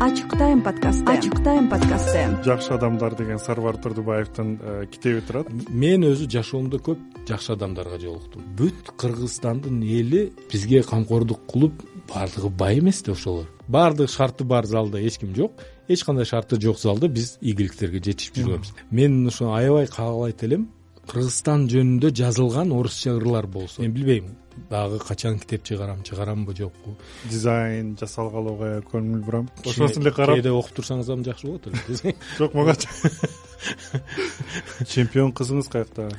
ачык тайм подкасты. Ачык тайм подкасты. Жакшы адамдар деген сарбар турдубаевдин э, китеби турат. Мен өзү жашоомдо көп жакшы адамдарга жолуктум бүт кыргызстандын эли бизге камкордук кылып баардыгы бай эмес да ошолор. Баардык шарты бар залда эч ким жок. Эч кандай шарты жок залда биз ийгиликтерге жетишип жүргөнбүз мен ошо аябай каалайт элем кыргызстан жөнүндө жазылган орусча ырлар болсо. Мен билбейм дагы качан китеп чыгарам чыгарамбы жокпу? Дизайн жасалгалоого көңүл бурам. Ошонусун эле карап. кээде окуп турсаңыз дагы жакшы болот эле жок магачы чемпион кызыңыз каякта?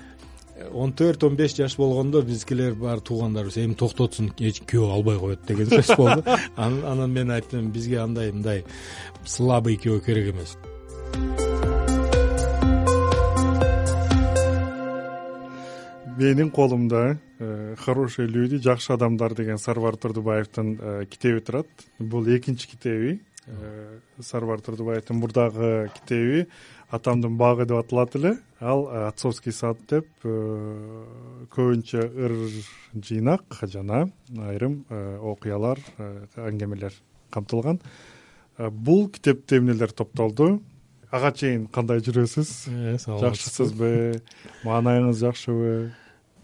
Он төрт он беш жаш болгондо биздикилер баары туугандарыбыз эми токтотсун күйөө албай коет деген сөз болду. Анан мен айттым бизге андай мындай слабый күйөө керек эмес менин колумда э, хорошие люди жакшы адамдар деген сарбар турдубаевдин э, китеби турат. Бул экинчи китеби э, сарбар турдубаевдин мурдагы китеби. Атамдын багы деп аталат эле. Ал отцовский сад деп көбүнчө ыр жыйнак жана айрым окуялар аңгемелер камтылган. Бул китепте эмнелер топтолду? Ага чейин кандай жүрөсүз? Жакшысызбы? Маанайыңыз жакшыбы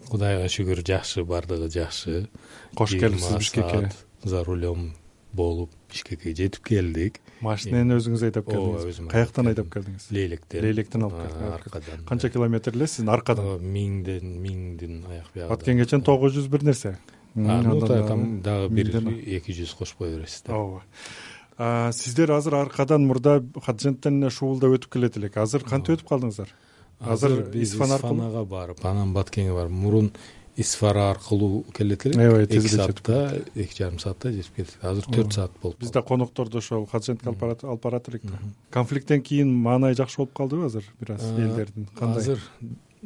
кудайга шүгүр жакшы баардыгы жакшы. Кош келипсиз бишкекке? за рулем болуп бишкекке жетип келдик. Машинени өзүңүз айдап келдиңиз? ооба өзүм каяктан айдап келдиңиз? Лейлектен лейлектен алып келдиңиз. Аркадан канча километр эле сиздин аркадан миңден миңдин аяк бягында аткенге чейин тогуз жүз бир нерсе. Дагы бир эки жүз кошпой бересиз да ооба. Сиздер азыр аркадан мурда анткени эле шуулдап өтүп келет элек. Азыр кантип өтүп калдыңыздар азыр биз исфанага барып анан баткенге барып мурун исфара аркылуу келет элек аябай эки саатта эки жарым саатта жетип элек азыр төрт саат болуп биз да конокторду ошол хажентке алып барат элек да конфликттен кийин маанай жакшы болуп калдыбы азыр бир аз элдердин? Кандай? азыр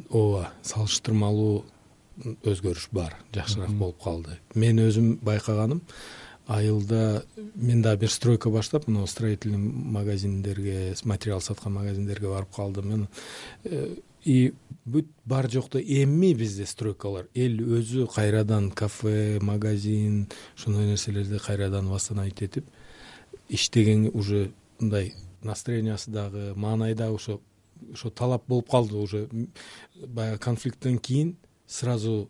ооба салыштырмалуу өзгөрүш бар. Жакшыраак болуп калды. Мен өзүм байкаганым айылда мен дагы бир стройка баштап мына строительный магазиндерге материал саткан магазиндерге барып калдым. Э, и бүт бар жокто эми бизде стройкалар. Эл өзү кайрадан кафе магазин ошондой нерселерди кайрадан восстановить этип иштеген уже мындай настроениясы дагы маанай дагы ошо ошо талап болуп калды уже. Баягы конфликттен кийин сразу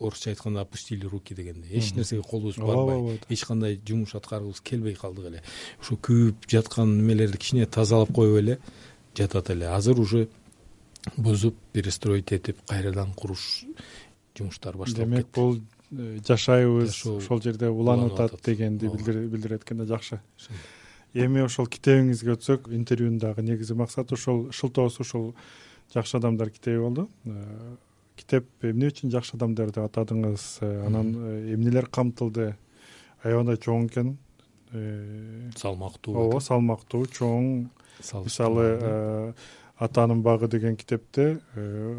орусча айтканда опустили руки дегендей эч нерсеге колубуз барбай. Эч кандай жумуш аткаргыбыз келбей калдык эле. Ушу күйүп жаткан немелерди кичине тазалап коюп эле жатат эле. Азыр уже бузуп перестроить этип кайрадан куруш жумуштары башталып демек бул э, жашайбыз ошол жерде уланып атат дегенди билдирет экен да жакшы. Эми ошол китебиңизге өтсөк интервьюнун дагы негизги максаты ошол шылтоосу ушул жакшы адамдар китеби болду. Э, китеп эмне үчүн жакшы адамдар деп атадыңыз? Э, анан э, эмнелер камтылды? Аябагандай чоң экен. Э, салмактуу ооба салмактуу чоң. Мисалы атанын багы деген китепте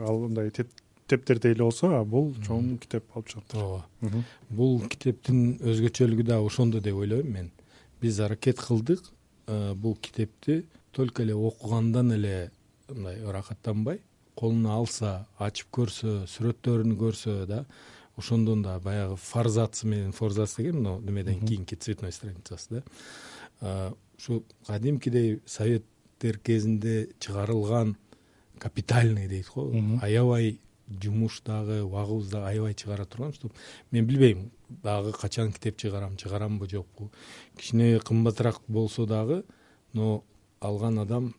ал мындай тептердей эле болсо а бул чоң китеп болуп чыгат ооба. Бул китептин өзгөчөлүгү дагы ошондо деп ойлойм мен. Биз аракет кылдык. Бул китепти только эле окугандан эле мындай ырахаттанбай колуна алса ачып көрсө сүрөттөрүн көрсө да ошондон да баягы форзацы менен форзац деген мына немеден кийинки цветной страницасы да. Ушу кадимкидей советтер кезинде чыгарылган капитальный дейт го. Аябай жумуш дагы убагыбыз дагы аябай чыгара турган чтобы мен билбейм дагы качан китеп чыгарам чыгарамбы жокпу. Кичине кымбатыраак болсо дагы но алган адам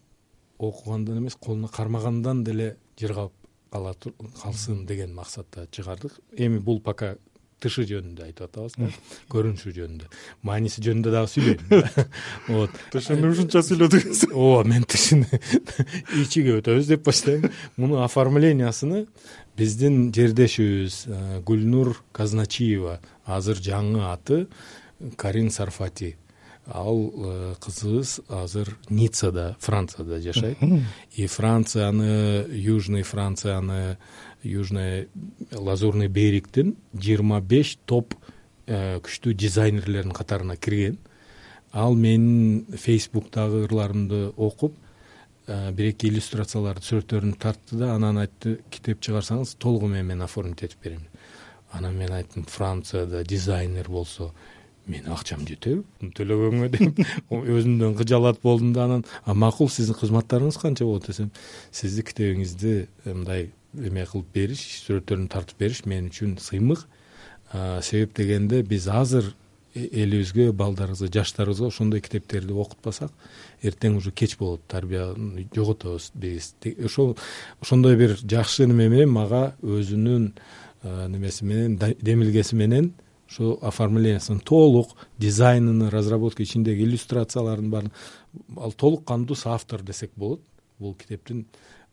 окугандан эмес колуна кармагандан деле жыргап калсын деген максатта чыгардык. Эми бул пока тышы жөнүндө айтып атабыз да көрүнүшү жөнүндө. Мааниси жөнүндө дагы сүйлөйм вот. Тышыны ушунча сүйлөдүңүз. Ооба мен тышыны ичиге өтөбүз деп баштайм. Муну оформлениясыны биздин жердешибиз э, гүлнур казначиева азыр жаңы аты карин сарфати ал э, кызыбыз азыр ниццада францияда жашайт. И францияны южный францияны южный лазурный берегтин жыйырма беш топ э, күчтүү дизайнерлердин катарына кирген. Ал менин фейсбуктагы ырларымды окуп э, бир эки иллюстрацияларды сүрөттөрүн тартты да анан айтты китеп чыгарсаңыз толугу менен мен оформить этип берем анан мен айттым францияда дизайнер болсо менин акчам жетеби төлөгөнгө деп өзүмдөн кыжалат болдум да анан. Макул сиздин кызматтарыңыз канча болот десем сиздин китебиңизди мындай эме кылып бериш сүрөттөрүн тартып бериш мен үчүн сыймык. Себеп дегенде биз азыр э, элибизге балдарыбызга жаштарыбызга ошондой китептерди окутпасак эртең уже кеч болот тарбияны жоготобуз биз. Ошол ошондой бир жакшы неме менен мага өзүнүн немеси менен демилгеси менен ошо оформлениясын толук дизайнын разработка ичиндеги иллюстрациялардын баарын ал толук кандуу соавтор десек болот. Бул китептин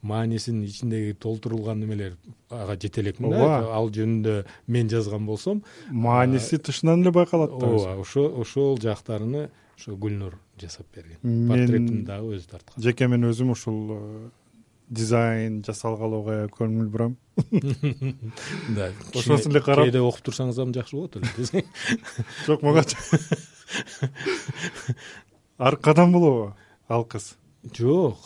маанисин ичиндеги толтурулган немелер ага жете элекмин да? Ооба. Ал жөнүндө мен жазган болсом мааниси тышынан эле байкалат да ооба ошо ошол жактарыны ошо гүлнур жасап берген. Портретин дагы өзү тарткан. жеке мен өзүм ушул э, дизайн жасалгалууга көңүл бурам. Да ошоусун эле карап. кээде окуп турсаңыз дагы жакшы болот эле. Жок мага аркадан болобу ал кыз? Жок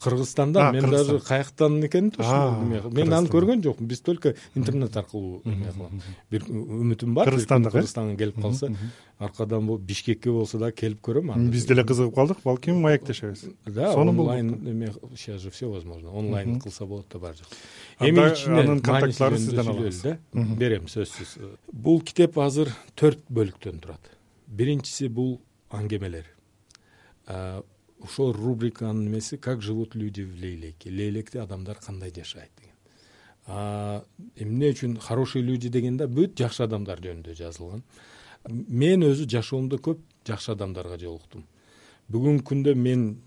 кыргызстанда мен даже каяктан экенин тушу мен аны көргөн жокмун биз только интернет аркылуу эме кылам бир үмүтүм бар. Кыргызстанда кыргызстанга келип калса аркадан болуп бишкекке болсо дагы келип көрөм аны биз деле кызыгып калдык. Балким маектешебиз. Да онлайн эме сейчас же все возможно. Онлайн кылса болот да баары жак эми ичинде анын контакттарын сизден алабыз. да берем сөзсүз. Бул китеп азыр төрт бөлүктөн турат. Биринчиси бул аңгемелер ошол рубриканын немеси как живут люди в лейлеке? Лейлекте адамдар кандай жашайт деген. Эмне үчүн хорошие люди деген да бүт жакшы адамдар жөнүндө жазылган. Мен өзү жашоомдо көп жакшы адамдарга жолуктум. Бүгүнкү күндө мен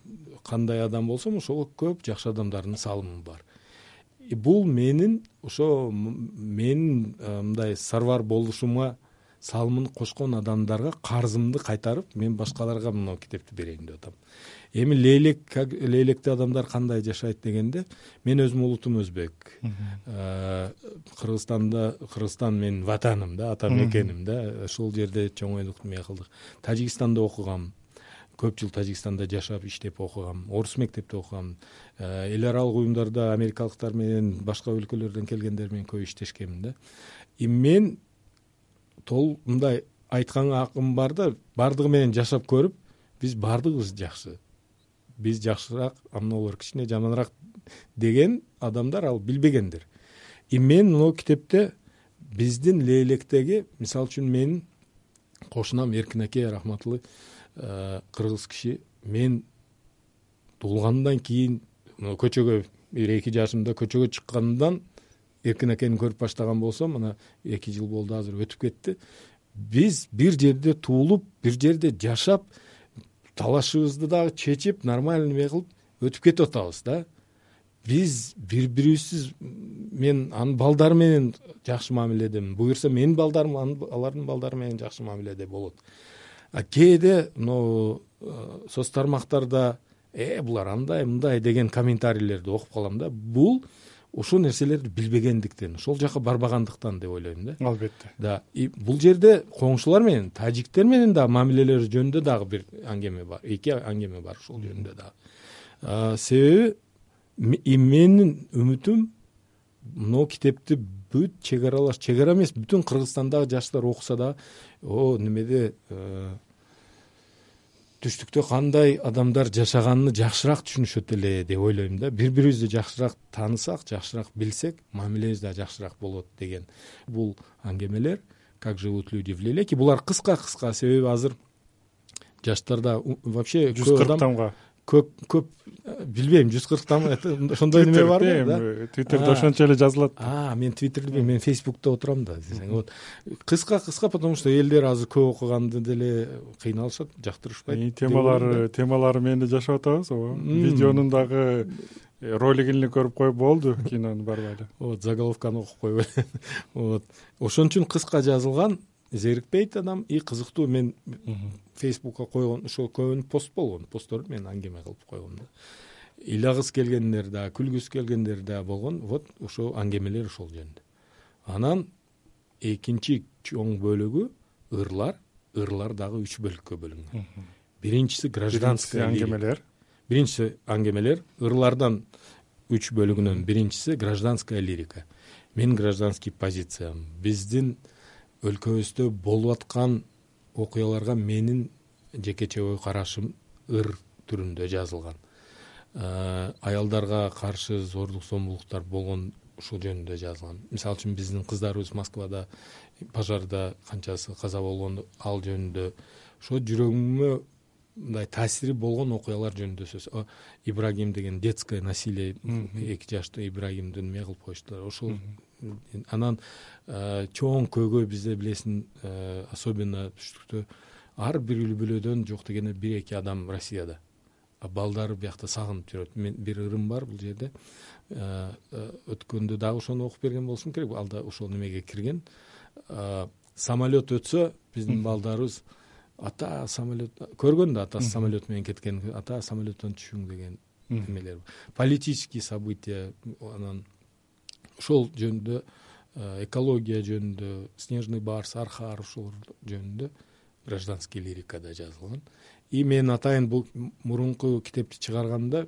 кандай адам болсом ошого көп жакшы адамдардын салымы бар. Бул менин ошо менин мындай сарбар болушума салымын кошкон адамдарга карзымды кайтарып мен башкаларга мына китепти берейин деп атам. Эми лейлек как лейлекте адамдар кандай жашайт дегенде мен өзүмдүн улутум өзбек. Кыргызстанда кыргызстан менин ватаным да ата мекеним да. Ошол жерде чоңойдук эме кылдык. Тажикстанда окугам. Көп жыл тажикстанда жашап иштеп окугам. Орус мектепте окугам. Эл аралык уюмдарда америкалыктар менен башка өлкөлөрдөн келгендер менен көп иштешкенмин да. И мен мындай айтканга акым бар да баардыгы менен жашап көрүп биз баардыгыбыз жакшы. Биз жакшыраак а мыналар кичине жаманыраак деген адамдар ал билбегендир и мен могу китепте биздин лейлектеги мисалы үчүн менин кошунам эркин аке рахматтуулый э, кыргыз киши мен туулгандан кийин көчөгө бир эки жашымда көчөгө чыккандан эркин акени көрүп баштаган болсом мына эки жыл болду азыр өтүп кетти. Биз бир жерде туулуп бир жерде жашап талашыбызды дагы чечип нормальный эме кылып өтүп кетип атабыз да. Биз бири бирибизсиз мен анын балдары менен жакшы мамиледемин буюрса менин балдарым алардын балдары менен жакшы мамиледе болот. А кээде могу э, соц тармактарда э булар андай мындай деген комментарийлерди окуп калам да. Бул ошол нерселерди билбегендиктен ошол жака барбагандыктан деп ойлойм да. Албетте. Да и бул жерде коңшулар менен тажиктер менен дагы мамилелери жөнүндө дагы бир аңгеме бар эки аңгеме бар ушул жөнүндө дагы себеби менин үмүтүм могу китепти бүт чек аралаш чек ара эмес бүтүн кыргызстандагы жаштар окуса дагы о немеде э, түштүктө кандай адамдар жашаганын жакшыраак түшүнүшөт эле деп ойлойм да. Бири бирибизди жакшыраак таанысак жакшыраак билсек мамилебиз дагы жакшыраак болот деген. Бул аңгемелер как живут люди в лелеке булар кыска кыска себеби азыр жаштарда вообще жүз кырк тамга көп көп билбейм жүз кырк там ошондой неме барбы эми твиттерде ошончо эле жазылат. Мен твиттерди билбейм мен фейсбукта отурам да десең. Вот. Кыска кыска потому что элдер азыр көп окуганды деле кыйналышат жактырышпайт темалары темалары менен да жашап атабыз ооба. Видеонун дагы ролигин эле көрүп коюп болду кинонун барбай эле. Вот заголовканы окуп коюп эле вот. Ошон үчүн кыска жазылган зерикпейт адам и кызыктуу. Мен фейсбукка койгон ошо көбүнү пост болгон. Постторду мен аңгеме кылып койгом да. Ыйлагысы келгендер да күлгүсү келгендер да болгон. Вот ошо аңгемелер ошол жөнүндө. Анан экинчи чоң бөлүгү ырлар. Ырлар дагы үч бөлүккө бөлүнгөн. Биринчиси гражданский аңгемелер биринчиси аңгемелер ырлардан үч бөлүгүнөн. Биринчиси гражданская лирика. Менин гражданский позициям. Биздин өлкөбүздө болуп аткан окуяларга менин жекече ой карашым ыр түрүндө жазылган. Аялдарга каршы зордук зомбулуктар болгон ушул жөнүндө жазылган. Мисалы үчүн биздин кыздарыбыз москвада пожарда канчасы каза болгон ал жөнүндө. Ошо жүрөгүмө мындай таасири болгон окуялар жөнүндө сөз. Ибрагим деген детское насилие эки жаштуу ибрагимди эме кылып коюшту ошол анан чоң көйгөй бизде билесиң особенно түштүктө ар бир үй бүлөдөн жок дегенде бир эки адам россияда. Балдары биякта сагынып жүрөт. Мен бир ырым бар бул жерде. Өткөндө дагы ошону окуп берген болушум керек. Ал да ошол немеге кирген? Самолет өтсө биздин балдарыбыз ата самолет көргөн да атасы самолет менен кеткен ата самолеттон түшүң деген эмелер политический события анан ошол жөнүндө экология жөнүндө снежный барс архар ошолор жөнүндө гражданский лирикада жазылган. И мен атайын бул мурунку китепти чыгарганда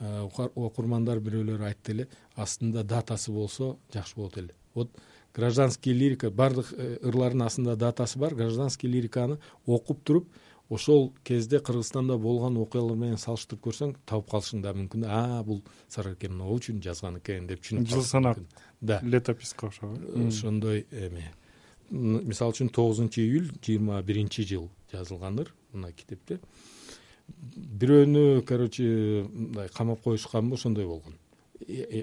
окурмандар бирөөлөр айтты эле астында датасы болсо жакшы болот эле вот гражданский лирика баардык э, ырлардын астында датасы бар гражданский лириканы окуп туруп ошол кезде кыргызстанда болгон окуялар менен салыштырып көрсөң табып калышың да мүмкүн. А бул сарыр эке могу үчүн жазган экен деп түшүнүп жыл санап да. летописка окшогой э, ошондой эме. Мисалы үчүн тогузунчу июль жыйырма биринчи жыл жазылган ыр мына китепте. Бирөөнү короче мындай камап коюшканбы ошондой болгон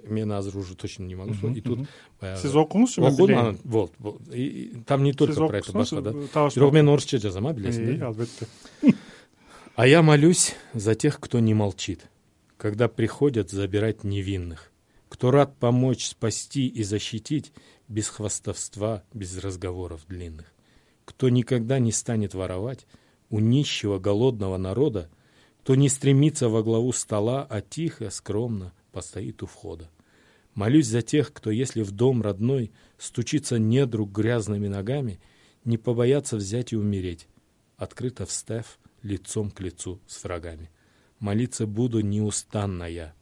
мен азыр уже точно не могу и тут баягы сиз окуңузчу мен окудум анан болду там не только про это башка да? бирок мен орусча жазам а билесиң да? Албетте. А я молюсь за тех кто не молчит. Когда приходят забирать невинных. Кто рад помочь спасти и защитить без хвастовства без разговоров длинных. Кто никогда не станет воровать у нищего голодного народа. Кто не стремится во главу стола а тихо скромно постоит у входа. Молюсь за тех кто если в дом родной стучится недруг грязными ногами не побоятся взять и умереть открыто встав лицом к лицу с врагами. Молиться буду неустанно я.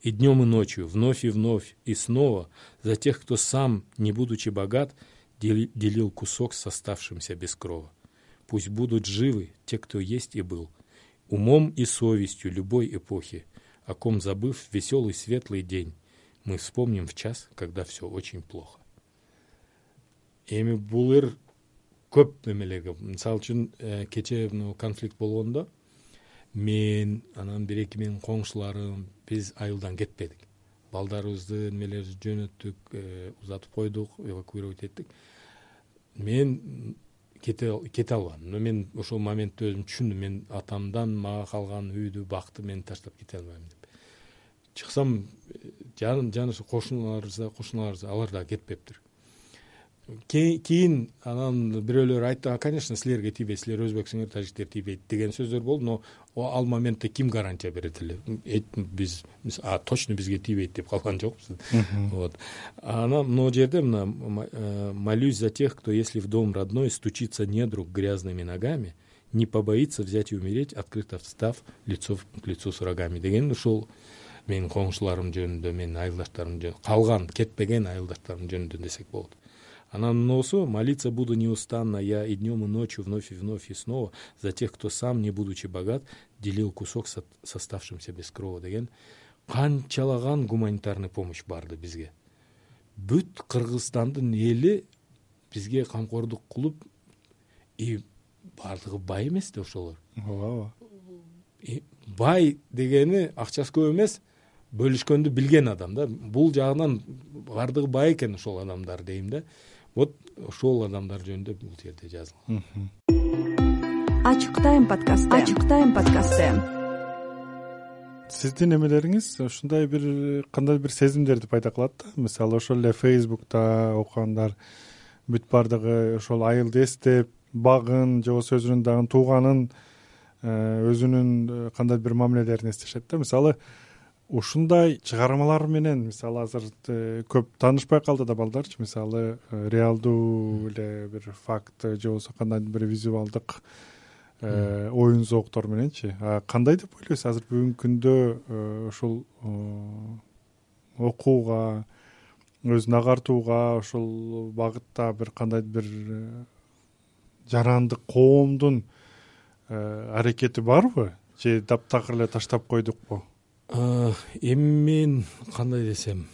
И днем и ночью вновь и вновь и снова за тех кто сам не будучи богат делил кусок с оставшимся без крова. Пусть будут живы те кто есть и был умом и совестью любой эпохи о ком забыв веселый светлый день. Мы вспомним в час когда все очень плохо. Эми бул ыр көп эмелерге мисалы үчүн э, кечээ м конфликт болгондо мен анан бир эки менин коңшуларым биз айылдан кетпедик. Балдарыбызды немелерибизди жөнөттүк э, узатып койдук эвакуировать эттик. Мен кете албадым но мен ошол моментте өзүм түшүндүм. Мен атамдан мага калган үйдү бакты мен таштап кете албайм деп чыксам жаны кошуналарыбыз кошуналарыбыз алар дагы кетпептир. Кийин анан бирөөлөр айтты конечно силерге тийбейт силер өзбексиңер тажиктер тийбейт деген сөздөр болду но ал моментте ким гарантия берет эле биз точно бизге тийбейт деп калган жокпуз. Вот. Анан могу жерде мына э, молюсь за тех кто если в дом родной стучится недруг грязными ногами не побоится взять и умереть открыто встав лицо к лицу с врагами. Деген ушул менин коңшуларым жөнүндө менин айылдаштарым жөнүндө калган кетпеген айылдаштарым жөнүндө десек болот. Анан моусу молиться буду неустанно я и днем и ночью вновь и вновь и снова за тех кто сам не будучи богат делил кусок с оставшимся без крова деген канчалаган гуманитарный помощь барды бизге. Бүт кыргызстандын эли бизге камкордук кылып и баардыгы бай эмес да ошолор ооба. Бай дегени акчасы көп эмес бөлүшкөндү билген адам да. Бул жагынан баардыгы бай экен ошол адамдар дейм да. Вот ошол адамдар жөнүндө бул жерде жазылган. Ачык тайм подкасты ачык тайм подкасты сиздин эмелериңиз ушундай бир кандай бир сезимдерди пайда кылат да? Мисалы ошол эле фейсбукта окугандар бүт баардыгы ошол айылды эстеп багын же болбосо өзүнүн дагы тууганын э, өзүнүн э, кандай бир мамилелерин эстешет да? Мисалы ушундай чыгармалар менен мисалы азыр э, көп таанышпай калды да балдарчы. Мисалы э, реалдуу эле бир факт же болбосо кандайдыр бир визуалдык э, оюн зооктор мененчи. Кандай деп ойлойсуз? Азыр бүгүнкү күндө ушул окууга өзүн агартууга ушул багытта бир кандайдыр бир жарандык коомдун э, аракети барбы? Же таптакыр эле таштап койдукпу эми мен кандай десем?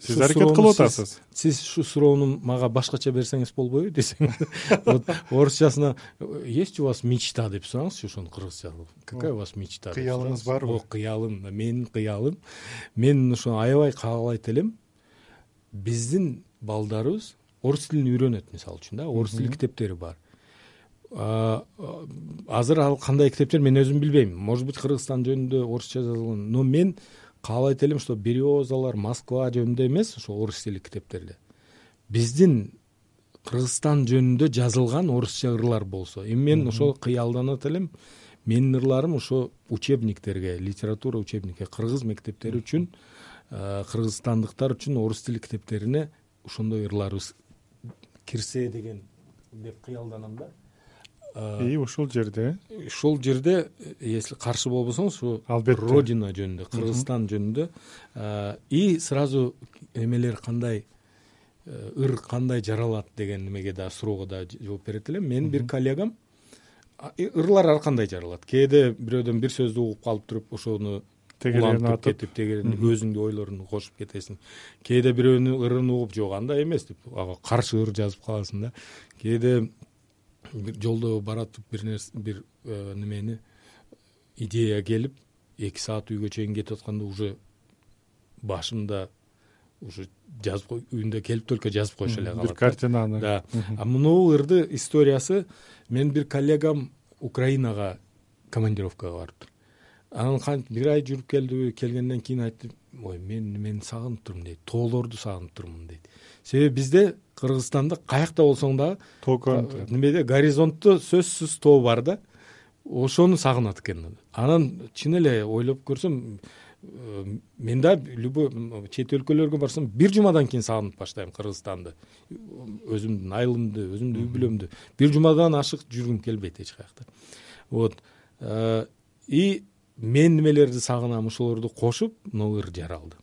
Сиз аракет кылып атасыз? сиз ушул суроону мага башкача берсеңиз болбойбу десең вот орусчасына есть у вас мечта? деп сураңызчы ошону кыргызча какая у вас мечта? кыялыңыз барбы кыялым менин кыялым. Мен ошону аябай каалайт элем биздин балдарыбыз орус тилин үйрөнөт мисалы үчүн да орус тили китептери бар азыр ал кандай китептер мен өзүм билбейм. Может быть кыргызстан жөнүндө орусча жазылган. Но мен каалайт элем что березалар москва жөнүндө эмес ошо орус тилдик китептерде. Биздин кыргызстан жөнүндө жазылган орусча ырлар болсо. Эми мен ошол кыялданат элем. Менин ырларым ошо учебниктерге литература учебникке кыргыз мектептери үчүн кыргызстандыктар үчүн орус тили китептерине ошондой ырларыбыз кирсе деген деп кыялданам да и ушул жерде? ушул жерде если каршы болбосоңуз ушу албетте. Родина жөнүндө кыргызстан жөнүндө. И сразу эмелер кандай э, ыр кандай жаралат деген немеге дагы суроого дагы жооп берет элем. Менин бир коллегам ырлар ар кандай жаралат? Кээде бирөөдөн бир сөздү угуп калып туруп ошону тегерени атып. кетип тегерени өзүңдүн ойлоруңду кошуп кетесиң. Кээде бирөөнүн ырын угуп жок андай эмес деп. Ага каршы ыр жазып каласың да. Кээде жолдо баратып бир нерсе бир э, немени идея келип эки саат үйгө чейин кетип атканда уже башымда уже жазып үйүндө келип только жазып коюш эле калат бир картинаны. Да. А могу ырды историясы менин бир коллегам украинага командировкага барыптыр анан кантип бир ай жүрүп келдиби келгенден кийин айтты ой мен немени сагынып турмун дейт. Тоолорду сагынып турмун дейт себеби бизде кыргызстанда каякта болсоң дагы тоо немеде горизонтто сөзсүз тоо бар да. Ошону сагынат экен. Анан чын эле ойлоп көрсөм э, мен дагы любой чет өлкөлөргө барсам бир жумадан кийин сагынып баштайм кыргызстанды. Өзүмдүн айылымды өзүмдүн үй бүлөмдү. Бир жумадан ашык жүргүм келбейт эч каякта. Вот. Э, и мен немелерди сагынам ошолорду кошуп могу ыр жаралды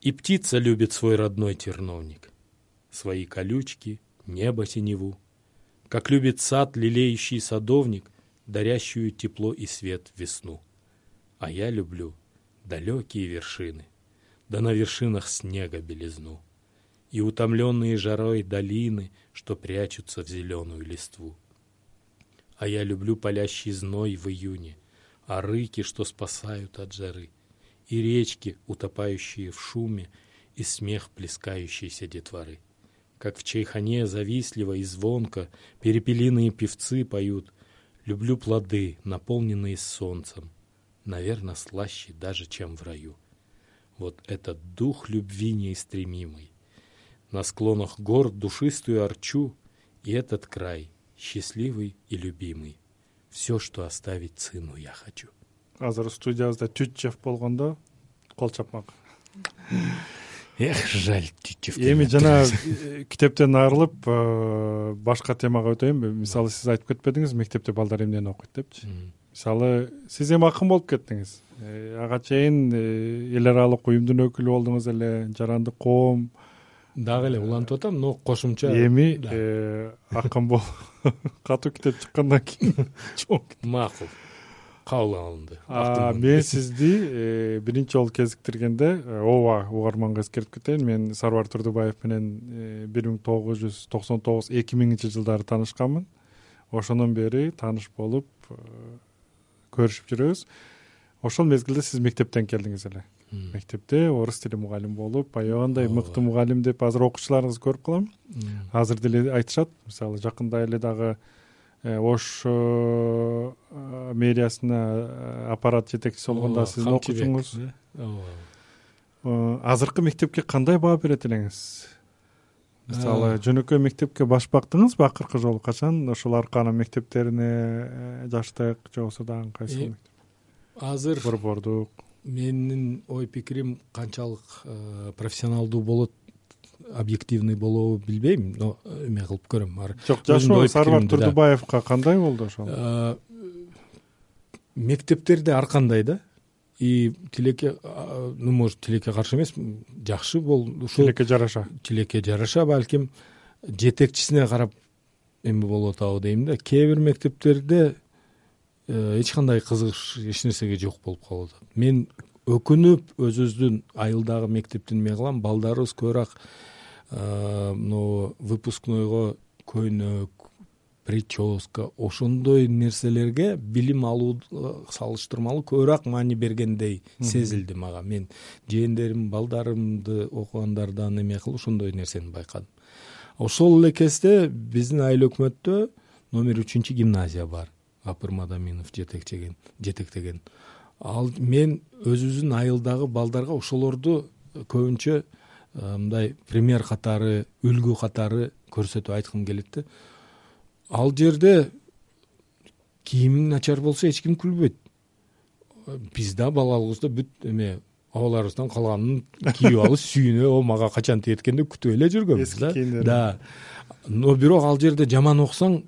и птица любит свой родной терновник. Свои колючки небо синеву. Как любит сад лелеющий садовник дарящую тепло и свет весну. А я люблю далекие вершины да на вершинах снега белизну. И утомленные жарой долины что прячутся в зеленую листву. А я люблю палящий зной в июне а рыки что спасают от жары и речки утопающие в шуме и смех плескающейся детворы. Как в чайхане завистливо и звонко перепелиные певцы поют люблю плоды наполненные солнцем наверно слаще даже чем в раю вот этот дух любви неистремимый на склонах гор душистую арчу и этот край счастливый и любимый. Все что оставить сыну я хочу азыр студиябызда тютчев болгондо кол чапмак. Эх жаль тютчев эми жана э, китептен арылып э, башка темага өтөйүн мисалы сиз айтып кетпедиңиз мектепте балдар эмнени окуйт депчи. Мисалы сиз эми акын болуп кеттиңиз. Э, ага чейин эл аралык уюмдун өкүлү болдуңуз эле жарандык коом. Дагы эле улантып атам но кошумча эми акын болуп катуу китеп чыккандан кийин чоң макул кабыл алынды. Мен сизди э, биринчи жолу кезиктиргенде э, ооба угарманга эскертип кетейин. Мен сарбар турдубаев менен э, бир миң тогуз жүз токсон тогуз эки миңинчи жылдары таанышканмын. Ошондон бери тааныш болуп көрүшүп жүрөбүз. Ошол мезгилде сиз мектептен келдиңиз эле. Мектепте орус тили мугалими болуп аябагандай мыкты мугалим деп азыр окуучуларыңызды көрүп калам. Азыр деле айтышат мисалы жакында эле дагы ош э, мэриясына э, аппарат жетекчиси болгондо сиздин окуучуңуз. ооба. Азыркы мектепке кандай баа берет элеңиз? Мисалы жөнөкөй мектепке баш бактыңызбы акыркы жолу? Качан ошол арканын мектептерине жаштык же болбосо дагы кайсы азыр борбордук. менин ой пикирим канчалык профессионалдуу болот объективный болобу билбейм но эме кылып көрөм. Жок жашоо сарбар турдубаевка кандай болду ошол? Э, мектептерде ар кандай да. И тилекке ну может тилекке каршы эмес жакшы болду. Ушул тилекке жараша. тилекке жараша балким жетекчисине карап эме болуп атабы дейм да. Кээ бир мектептерде э, эч кандай кызыгыш эч нерсеге жок болуп калып атат мен өкүнүп өзүбүздүн айылдагы мектепти эме кылам балдарыбыз көбүрөөк могу выпускнойго көйнөк прическа ошондой нерселерге билим алууга салыштырмалуу көбүрөөк маани бергендей сезилди мага. Мен жээндерим балдарымды окугандардан эме кылып ошондой нерсени байкадым. Ошол эле кезде биздин айыл өкмөттө номер үчүнчү гимназия бар. Апыр мадаминов жетектеген ал мен өзүбүздүн айылдагы балдарга ошолорду көбүнчө э, мындай пример катары үлгү катары көрсөтүп айткым келет да. Ал жерде кийимиң начар болсо эч ким күлбөйт. Биз да балалыгыбызда бүт эме абаларыбыздан калганын кийип алып сүйүнүп о мага качан тиет экен деп күтүп эле жүргөнбүз эски кийимдер да. Но бирок ал жерде жаман окусаң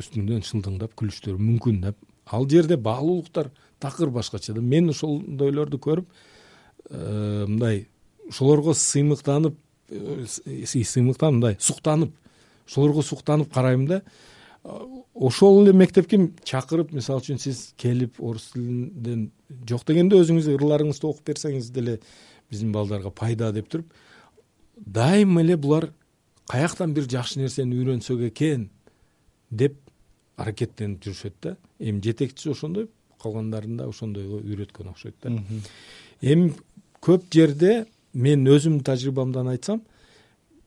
үстүңдөн шылдыңдап күлүштөрү мүмкүн да. Ал жерде баалуулуктар такыр башкача да. Мен ошондойлорду көрүп э, мындай ошолорго сыймыктанып э, сыймыктанып мындай суктанып ошолорго суктанып карайм да ошол эле мектепке чакырып мисалы үчүн сиз келип орус тилинден жок дегенде өзүңүз ырларыңызды окуп берсеңиз деле биздин балдарга пайда деп туруп дайыма эле булар каяктан бир жакшы нерсени үйрөнсөк экен деп аракеттенип жүрүшөт да. Эми жетекчиси ошондой калгандарын да ошондойго үйрөткөн окшойт да. Эми көп жерде мен өзүмдүн тажрыйбамдан айтсам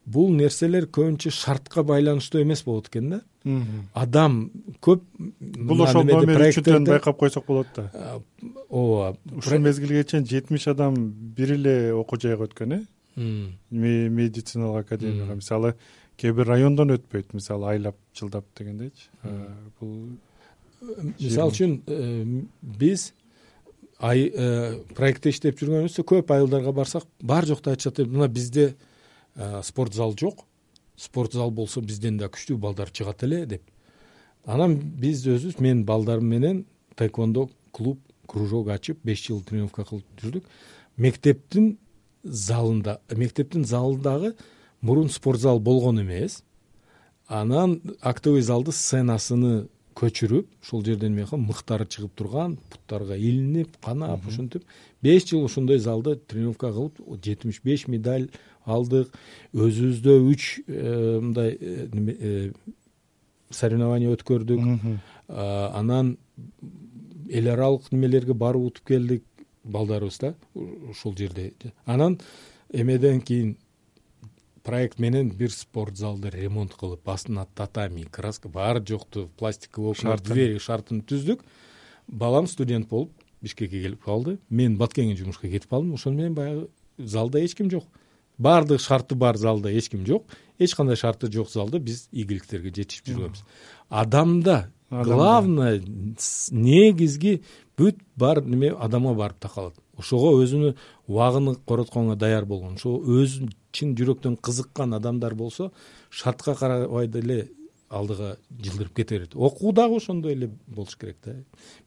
бул нерселер көбүнчө шартка байланыштуу эмес болот экен да. Адам көп бул ошол номер үчүнтөн байкап койсок болот да. Ооба ушул мезгилге чейин жетимиш адам бир эле окуу жайга өткөн э? Медициналык академияга. Мисалы кээ бир райондон өтпөйт мисалы айлап жылдап дегендейчи. Бул мисалы үчүн э, биз э, проектте иштеп жүргөнүбүздө көп айылдарга барсак бар жокто айтышат мына бизде Э, спорт зал жок. Спорт зал болсо бизден да күчтүү балдар чыгат эле деп. Анан биз өзүбүз мен балдарым менен таэквондо клуб кружок ачып беш жыл тренировка кылып жүрдүк. Мектептин залында мектептин залындагы мурун спорт зал болгон эмес. Анан актовый залды сценасыны көчүрүп ошол жерден эме кылып мыктары чыгып турган буттарга илинип канап ошентип беш жыл ошондой залда тренировка кылып жетимиш беш медаль алдык. Өзүбүздө үч э, мындай э, э, соревнование өткөрдүк. Анан эл аралык немелерге барып утуп келдик балдарыбыз да ушул жерде. Анан эмеден кийин проект менен бир спорт залды ремонт кылып астына татами краска баары жокту пластиковый окна двери шартын түздүк. Балам студент болуп бишкекке келип калды. Мен баткенге жумушка кетип калдым. Ошону менен баягы залда эч ким жок. Баардык шарты бар залда эч ким жок. Эч кандай шарты жок залда биз ийгиликтерге жетишип жүргөнбүз адамда главное негизги бүт бар неме адамга барып такалат ошого өзүнүн убагын коротконго даяр болгон ошо өзү чын жүрөктөн кызыккан адамдар болсо шартка карабай деле алдыга жылдырып кете берет окуу дагы ошондой эле болуш керек да.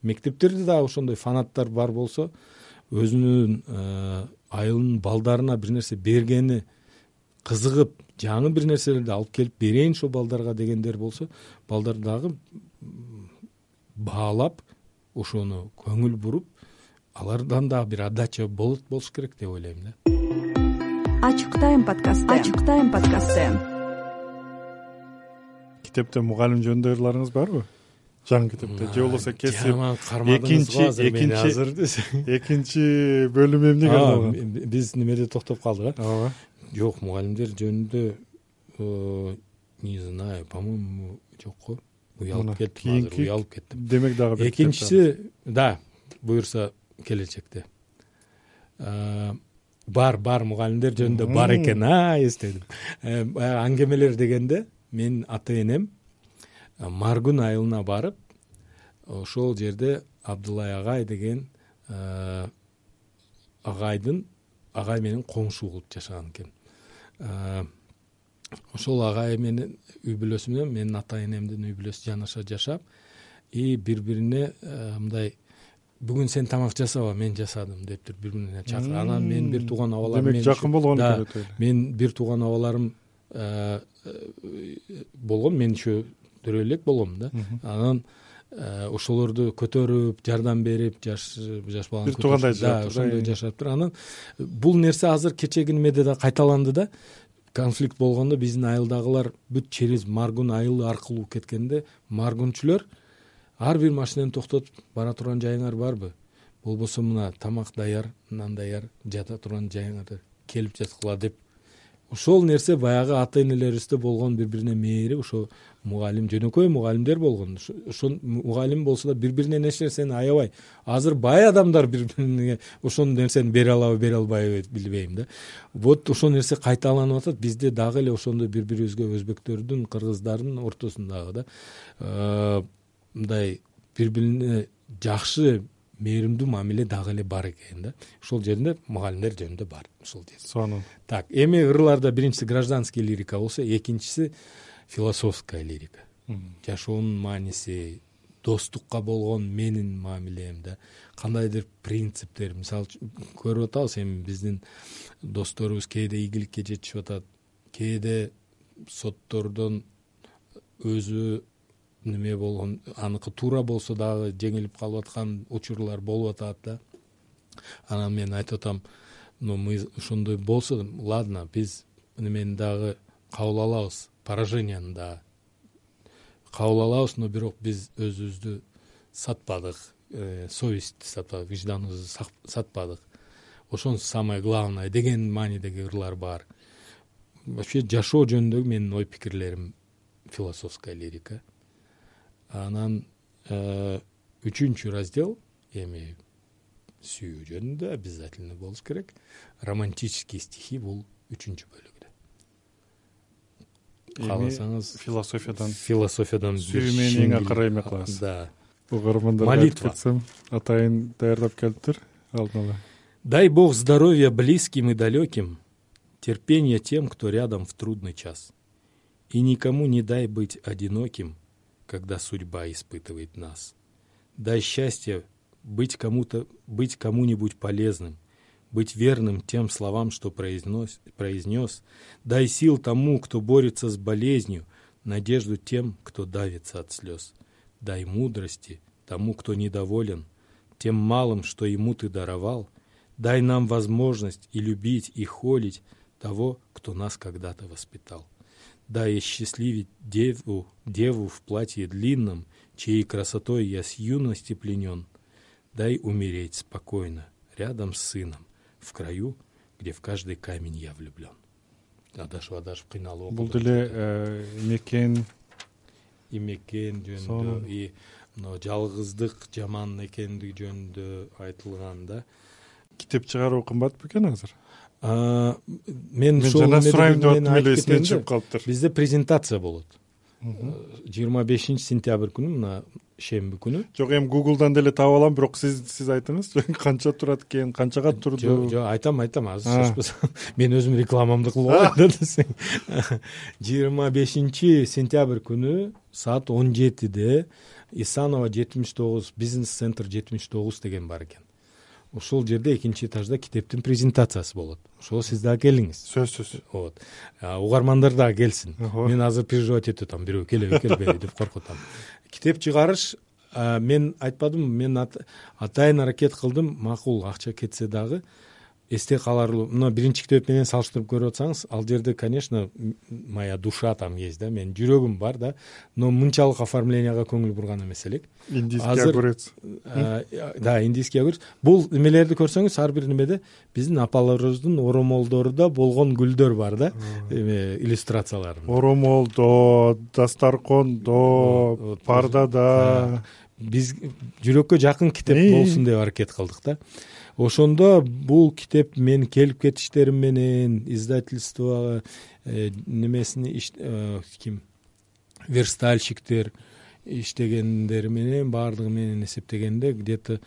Мектептерде дагы ошондой фанаттар бар болсо өзүнүн э, айылынын балдарына бир нерсе бергени кызыгып жаңы бир нерселерди алып келип берейин ушул балдарга дегендер болсо балдар дагы баалап ошону көңүл буруп алардан дагы бир отдача болот болуш керек деп ойлойм да ачык тайм подкасты ачык тайм подкасты китепте мугалим жөнүндө ырларыңыз барбы? Жаңы китепте. Же болбосо кесип жаман кармадыңыз го азыр мени азыр экинчи бөлүм эмнеге арналган биз немеде токтоп калдык э ооба. Жок мугалимдер жөнүндө э, не знаю по моему жок го. Уялып кеттим азыр уялып кеттим. демек дагы бир экинчиси да буюрса келечекте. Э, бар бар мугалимдер жөнүндө бар экен а эстедим э, баягы аңгемелер дегенде менин ата энем маргүн айылына барып ошол жерде абдылай агай деген э, агайдын агай менен коңшу болуп жашаган экен. Э, ошол агай менен үй бүлөсү менен менин ата энемдин үй бүлөсү жанаша жашап и бири бирине э, мындай бүгүн сен тамак жасаба мен жасадым деп туруп бири бирине чакырып анан менин бир тууган абаларым демек жакын болгон экен өтө эле менин бир тууган абаларым болгон мен еще көрдүрө элек болгом да. Анан ошолорду көтөрүп жардам берип жаш жаш баланы бир туугандай да ошондой жашаптыр анан бул нерсе азыр кечээги немеде да кайталанды да конфликт болгондо биздин айылдагылар бүт через маргун айылы аркылуу кеткенде маргунчулөр ар бир машинени токтотуп бара турган жайыңар барбы? Болбосо мына тамак даяр нан даяр жата турган жайыңарды келип жаткыла деп. Ошол нерсе баягы ата энелерибизде болгон бири бирине мээри ошо мугалим жөнөкөй мугалимдер болгон. Мугалим болсо да бири биринен эч нерсени аябай. Азыр бай адамдар бири бирине ошол нерсени бере алабы бере албайбы билбейм да. Вот ошол нерсе кайталанып атат. Бизде дагы эле ошондой бири бирибизге өзбектөрдүн кыргыздардын ортосундагы да э, мындай бири бирине жакшы мээримдүү мамиле дагы эле бар экен да. Ошол жеринде мугалимдер жөнүндө бар ушул жер. Сонун так эми ырларда биринчиси гражданский лирика болсо экинчиси философская лирика. Жашоонун мааниси достукка болгон менин мамилем да. Кандайдыр принциптер мисалы үчүн көрүп атабыз эми биздин досторубуз кээде ийгиликке жетишип атат кээде соттордон өзү неме болгон аныкы туура болсо дагы жеңилип калып аткан учурлар болуп атат да. Анан мен айтып атам но мы ошондой болсо ладно биз немени дагы кабыл алабыз пораженияны дагы кабыл алабыз но бирок биз өзүбүздү сатпадык э, совестти сатпадык вижданыбызды сатпадык. Ошонусу самое главное деген маанидеги ырлар бар. Вообще жашоо жөнүндөгү менин ой пикирлерим философская лирика анан э, үчүнчү раздел эми сүйүү жөнүндө обязательно болуш керек. Романтические стихи бул үчүнчү бөлүгүдө. Кааласаңыз философиядан философиядан сүйүү менен эң акыры эме кылабыз да. Угармандарга айтып кетсем атайын даярдап келиптир алдын ала. Дай бог здоровья близким и далеким терпения тем кто рядом в трудный час. И никому не дай быть одиноким когда судьба испытывает нас. Дай счастье быть кому-то быть кому-нибудь полезным быть верным тем словам что произнес произнес. Дай сил тому кто борется с болезнью надежду тем кто давится от слез. Дай мудрости тому кто недоволен тем малым что ему ты даровал. Дай нам возможность и любить и холить того кто нас когда то воспитал дай осчастливить деву деву в платье длинном чьей красотой я с юности пленен дай умереть спокойно рядом с сыном в краю где в каждый камень я влюблен адашып адашып кыйналып бул деле э, мекен мекен жөнүндө и мына жалгыздык жаман экендиги жөнүндө айтылган да китеп чыгаруу кымбат бекен азыр мен ушул жана сурайм деп аттым эле эсимден чыгып калыптыр. Бизде презентация болот. Жыйырма бешинчи сентябрь күнү мына шемби күнү. Жок эми гуглдан деле таап алам бирок сиз сиз айтыңыз. Канча турат экен канчага турду? жок жок айтам айтам азыр шашпасаң мен өзүм рекламамды кылып алайын да десең. Жыйырма бешинчи сентябрь күнү саат он жетиде исанова жетимиш тогуз бизнес центр жетимиш тогуз деген бар экен ошол жерде экинчи этажда китептин презентациясы болот. Ошого сиз дагы келиңиз. Сөзсүз вот. Угармандар дагы келсин. Мен азыр переживать этип атам бирөө келеби келбейби деп коркуп атам китеп чыгарыш мен айтпадымбы мен атайын аракет кылдым макул акча кетсе дагы эсте каларлуу. Мына биринчи китеп менен салыштырып көрүп атсаңыз ал жерде конечно моя душа там есть да менин жүрөгүм бар да. Но мынчалык оформленияга көңүл бурган эмес элек индийский огурец. да индийский огурец. Бул эмелерди көрсөңүз ар бир немеде биздин апаларыбыздын оромолдоруда болгон гүлдөр бар да. Эме иллюстрациялар оромолдо дасторкондо пардада. Биз жүрөккө жакын китеп болсун деп аракет кылдык да ошондо бул китеп менин келип кетиштерим менен издательство э, немесини э, ким верстальщиктер иштегендери менен баардыгы менен эсептегенде где то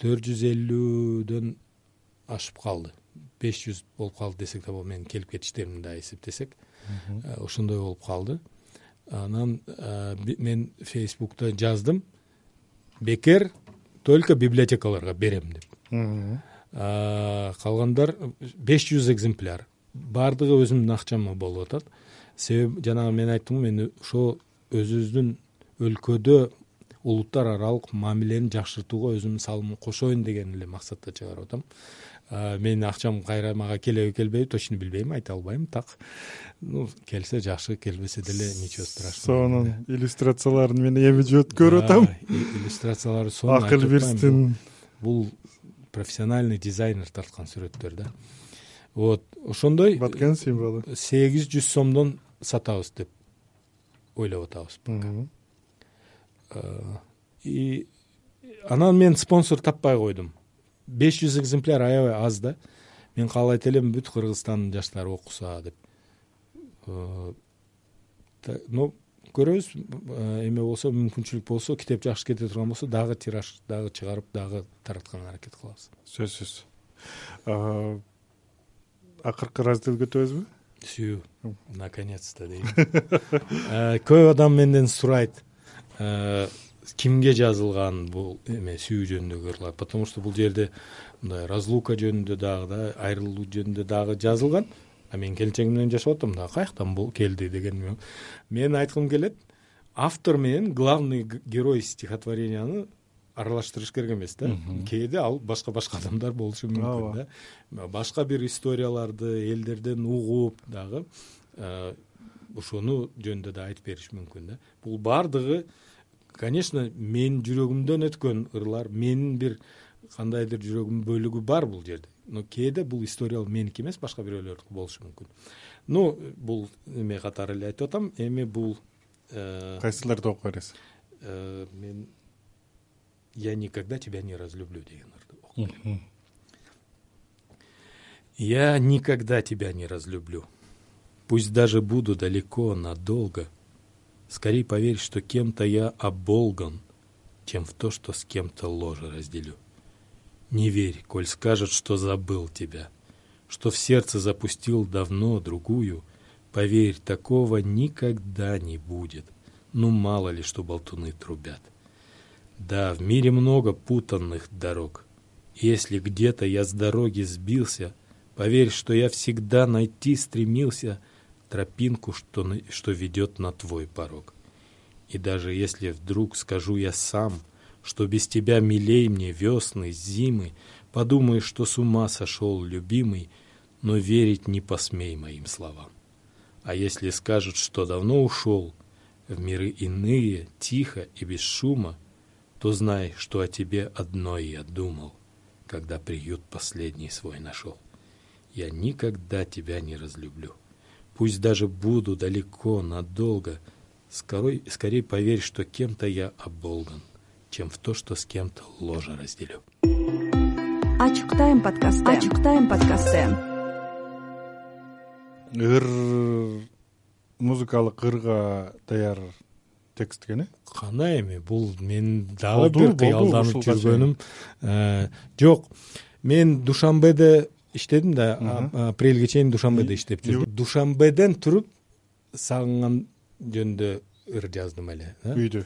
төрт жүз эллүүдөн ашып калды. Беш жүз болуп калды десек да болот менин келип кетиштеримди дагы эсептесек э, ошондой болуп калды. Анан мен фейсбукта жаздым. Бекер только библиотекаларга берем деп. Калгандар беш жүз экземпляр. Баардыгы өзүмдүн акчама болуп атат. Себеби жанагы мен айттым го мен ошол өзүбүздүн өлкөдө улуттар аралык мамилени жакшыртууга өзүмдүн салымымды кошоюн деген эле максатта чыгарып атам менин акчам кайра мага келеби келбейби точно билбейм айта албайм так. Ну келсе жакшы келбесе деле ничего страшного сонун иллюстрацияларын мен эми жөөт көрүп атам. иллюстрациялары сонун акыл бирстин бул профессиональный дизайнер тарткан сүрөттөр да. Вот ошондой баткен символу. сегиз жүз сомдон сатабыз деп ойлоп атабыз и анан мен спонсор таппай койдум беш жүз экземпляр аябай аз да. Мен каалайт элем бүт кыргызстандын жаштары окуса деп. Но көрөбүз эме болсо мүмкүнчүлүк болсо китеп жакшы кете турган болсо дагы тираж дагы чыгарып дагы таратканга аракет кылабыз. Сөзсүз. Акыркы разделге өтөбүзбү сүү наконец то дейм. Көп адам менден сурайт кимге жазылган бул эме сүү жөнүндөгү ырлар потому что бул жерде мындай разлука жөнүндө дагы да айрылуу жөнүндө дагы жазылган. А мен келинчегим менен жашап атам да каяктан бул келди? деген мен айткым келет автор менен главный герой стихотворенияны аралаштырыш керек эмес да. Кээде ал башка башка адамдар болушу мүмкүн да. Башка бир историяларды элдерден угуп дагы ошону жөнүндө да айтып бериш мүмкүн да. Бул баардыгы конечно менин жүрөгүмдөн өткөн ырлар менин бир кандайдыр жүрөгүмдүн бөлүгү бар бул жерде. Но кээде бул история меники эмес башка бирөөлөрдүкү болушу мүмкүн. Ну бул эме катары эле айтып атам эми бул э, кайсыларды окуп бересиз? э, мен я никогда тебя не разлюблю деген ырды окуп я никогда тебя не разлюблю. Пусть даже буду далеко надолго скорей поверь что кем то я оболган чем в то что с кем то ложе разделю. Не верь коль скажет что забыл тебя что в сердце запустил давно другую. Поверь такого никогда не будет. Ну мало ли что болтуны трубят. Да в мире много путанных дорог. Если где то я с дороги сбился поверь что я всегда найти стремился тропинку что что ведет на твой порог. И даже если вдруг скажу я сам что без тебя милей мне весны зимы подумай что с ума сошел любимый но верить не посмей моим словам. А если скажут что давно ушел в миры иные тихо и без шума то знай что о тебе одно я думал когда приют последний свой нашел я никогда тебя не разлюблю пусть даже буду далеко надолго скорой скорей поверь что кем то я оболган чем в то что с кем то ложе разделю. Ачык тайм подкасты ачык тайм подкасты ыр музыкалык ырга даяр текст экен э кандай эми бул менин дагы бир кыялданып жүргөнүм. э, жок мен душанбеде иштедим да апрелге чейин душанбеде иштеп жүрдүм душанбеден туруп сагынган жөнүндө ыр жаздым эле үйдү.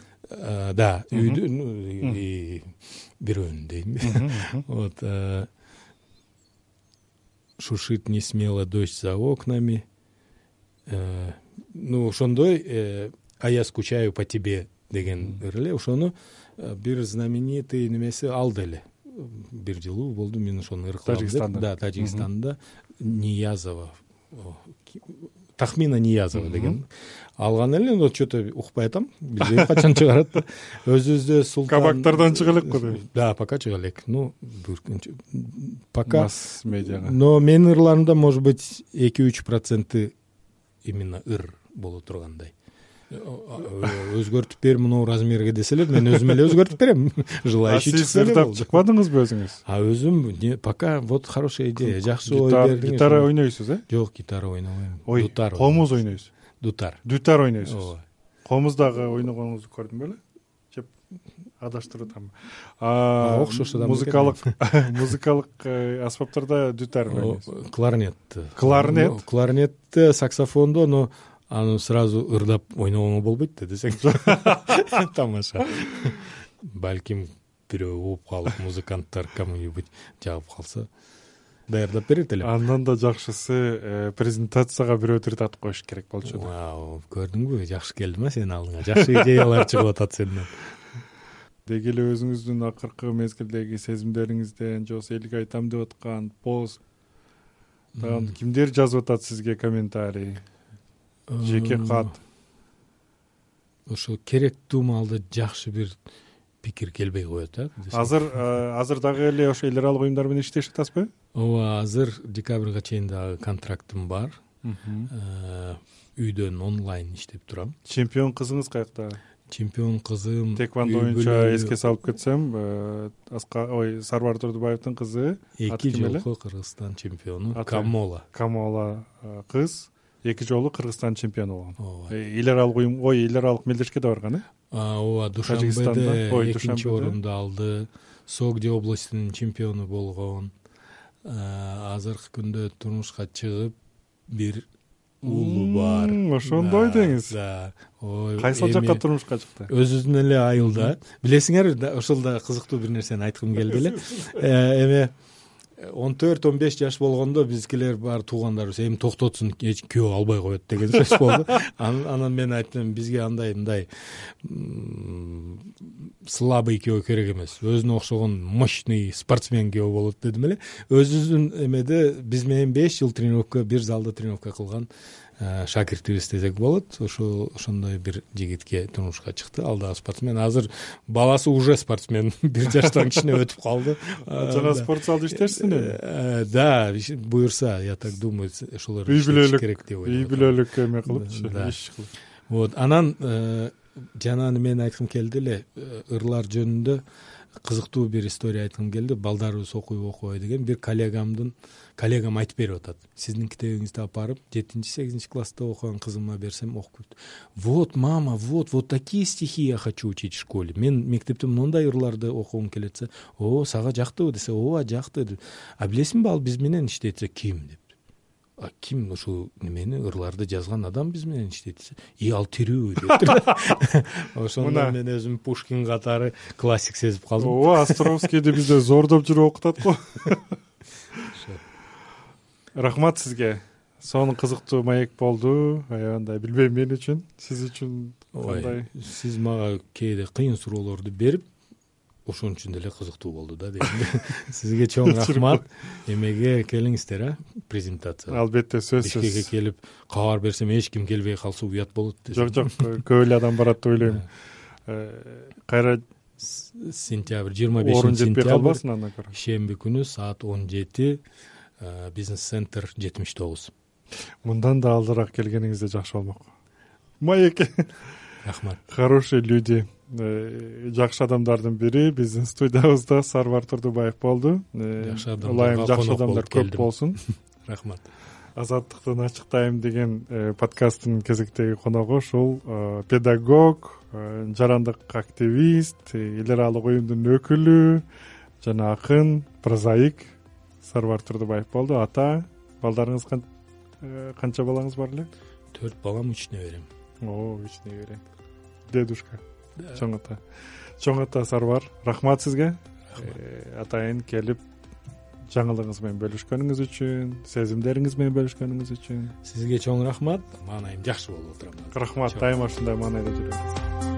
Да үйдү бирөөнү дейм. Вот шуршит несмело дождь за окнами. Ну ошондой э, а я скучаю по тебе деген ыр эле ошону бир знаменитый немеси алды эле бир жылуу болду мен ошону ыр кылам деп да тажикстанда. Ниязова. Тахмина ниязова деген. Алган эле но че то укпай атам. Билбейм качан чыгарат өзүбүздө султан кабактардан чыга элек го да пока чыга элек ну пока. Масс медиага но менин ырларымда может быть эки үч проценти именно ыр боло тургандай өзгөртүп бер мынау размерге десе эле мен өзүм эле өзгөртүп берем. Желающий чыкса эле болду чыкпадыңызбы өзүңүз? А өзүм пока вот хорошая идея жакшы ой бердиңиз гитара ойнойсуз э? Жок гитара ойнобойм ой дутар комуз ойнойсуз. дутар. Дутар ойнойсуз? Ооба комуз дагы ойногонуңузду көрдүм беле? Же адаштырып атамбы окшош да музыкалык музыкалык э, аспаптарда дутар ойнойсуз? кларнет? Кларнет кларнетте саксофондо но аны сразу ырдап ойногоңо болбойт да десең. Тамаша. Балким бирөө угуп калып музыканттар кому нибудь жагып калса даярдап берет элем андан да жакшысы презентацияга бирөө тартып коюш керек болчу вау көрдүңбү? Жакшы келди ма сенин алдыңа? Жакшы идеялар чыгып атат сенден. Деги эле өзүңүздүн акыркы мезгилдеги сезимдериңизден же болбосо элге айтам деп аткан пост кимдер жазып атат сизге комментарий жеке кат. ошо керектүү маалда жакшы бир пикир келбей коет а азыр азыр дагы эле ошо эл аралык уюмдар менен иштешип атасызбы? Ооба азыр декабрга чейин дагы контрактым бар. Үйдөн онлайн иштеп турам. Чемпион кызыңыз каякта чемпион кызым теквондо боюнча эске салып кетсем ой сарбар турдубаевдин кызы. Эки жолку кыргызстан чемпиону камола. Камола кыз эки жолу кыргызстан чемпиону болгон. Ооба. Эл аралык уюм ой эл аралык мелдешке да барган э? Ооба душанбеде экинчи орунду алды. Согди областинин чемпиону болгон. Азыркы күндө турмушка чыгып бир уулу бар. ошондой деңиз. да. Ой кайсыл жака турмушка чыкты? Өзүбүздүн эле айылда. Билесиңерби ошол да кызыктуу бир нерсени айткым келди эле. Э, эме он төрт он беш жаш болгондо биздикилер баары туугандарыбыз эми токтотсун күйөө албай коет деген сөз болду. Анан мен айттым бизге андай мындай слабый күйөө керек эмес. Өзүнө окшогон мощный спортсмен күйөө болот дедим эле. Өзүбүздүн эмеде биз менен беш жыл тренировка бир залда тренировка кылган Э, шакиртибиз десек болот ошол ошондой бир жигитке турмушка чыкты. Ал дагы спортсмен азыр баласы уже спортсмен бир жаштан кичине өтүп калды. Жана спорт залда иштейсизби э, да буюрса я так думаю ошолор үй бүлөлүк керек деп ойлойм үй бүлөлүк эме кылыпчы иш кылып. Вот анан э, жана мен айткым келди эле ырлар жөнүндө кызыктуу бир история айткым келди. Балдарыбыз окуйбу окубайбы деген бир коллегамдын коллегам айтып берип атат. Сиздин китебиңизди алып барып жетинчи сегизинчи класста окуган кызыма берсем окуп көрт вот мама вот вот такие стихи я хочу учить в школе. Мен мектепте моундай ырларды окугум келет десе о сага жактыбы? десе ооба жакты? а билесиңби ал биз менен иштейт десе ким деп ким ушул немени ырларды жазган адам биз менен иштейт десе и ал тирүүбү дептир ошондо мен өзүмү пушкин катары классик сезип калдым ооба островскийди бизде зордоп жүрүп окутат го. Рахмат сизге. Сонун кызыктуу маек болду. Аябандай билбейм мен үчүн. Сиз үчүн кандай? сиз мага кээде кыйын суроолорду берип ошон үчүн деле кызыктуу болду да дейм. Сизге чоң рахмат. эмеге келиңиздер а презентацияга албетте сөзсүз бишкекке келип кабар берсем эч ким келбей калса уят болот жок жок көп эле адам барат деп ойлойм. Э, кайра сентябрь жыйырма бешинчи орун жетпей калбасын андан көрө. ишемби күнү саат он жети э, бизнес центр жетимиш тогуз. Мындан да алдыраак келгениңизде жакшы болмок. Маек рахмат. Хорошие люди. Э, жакшы адамдардын бири биздин студиябызда сарбар турдубаев болду. Э, жакшы адамдар ылайым жакшы адамдар көп болсун. Рахмат. Азаттыктын ачык тайм деген э, подкасттын кезектеги коногу ушул педагог жарандык активист эл аралык уюмдун өкүлү жана акын прозаик сарбар турдубаев болду. Ата балдарыңыз канча балаңыз бар эле? Төрт балам үч неберем. О үч небере. Дедушка чоң ата чоң ата сарбар рахмат сизге. Э, атайын келип жаңылыгыңыз менен бөлүшкөнүңүз үчүн сезимдериңиз менен бөлүшкөнүңүз үчүн. Сизге чоң рахмат. Маанайым жакшы болуп отурам. Рахмат дайыма ушундай маанайда жүрүңүз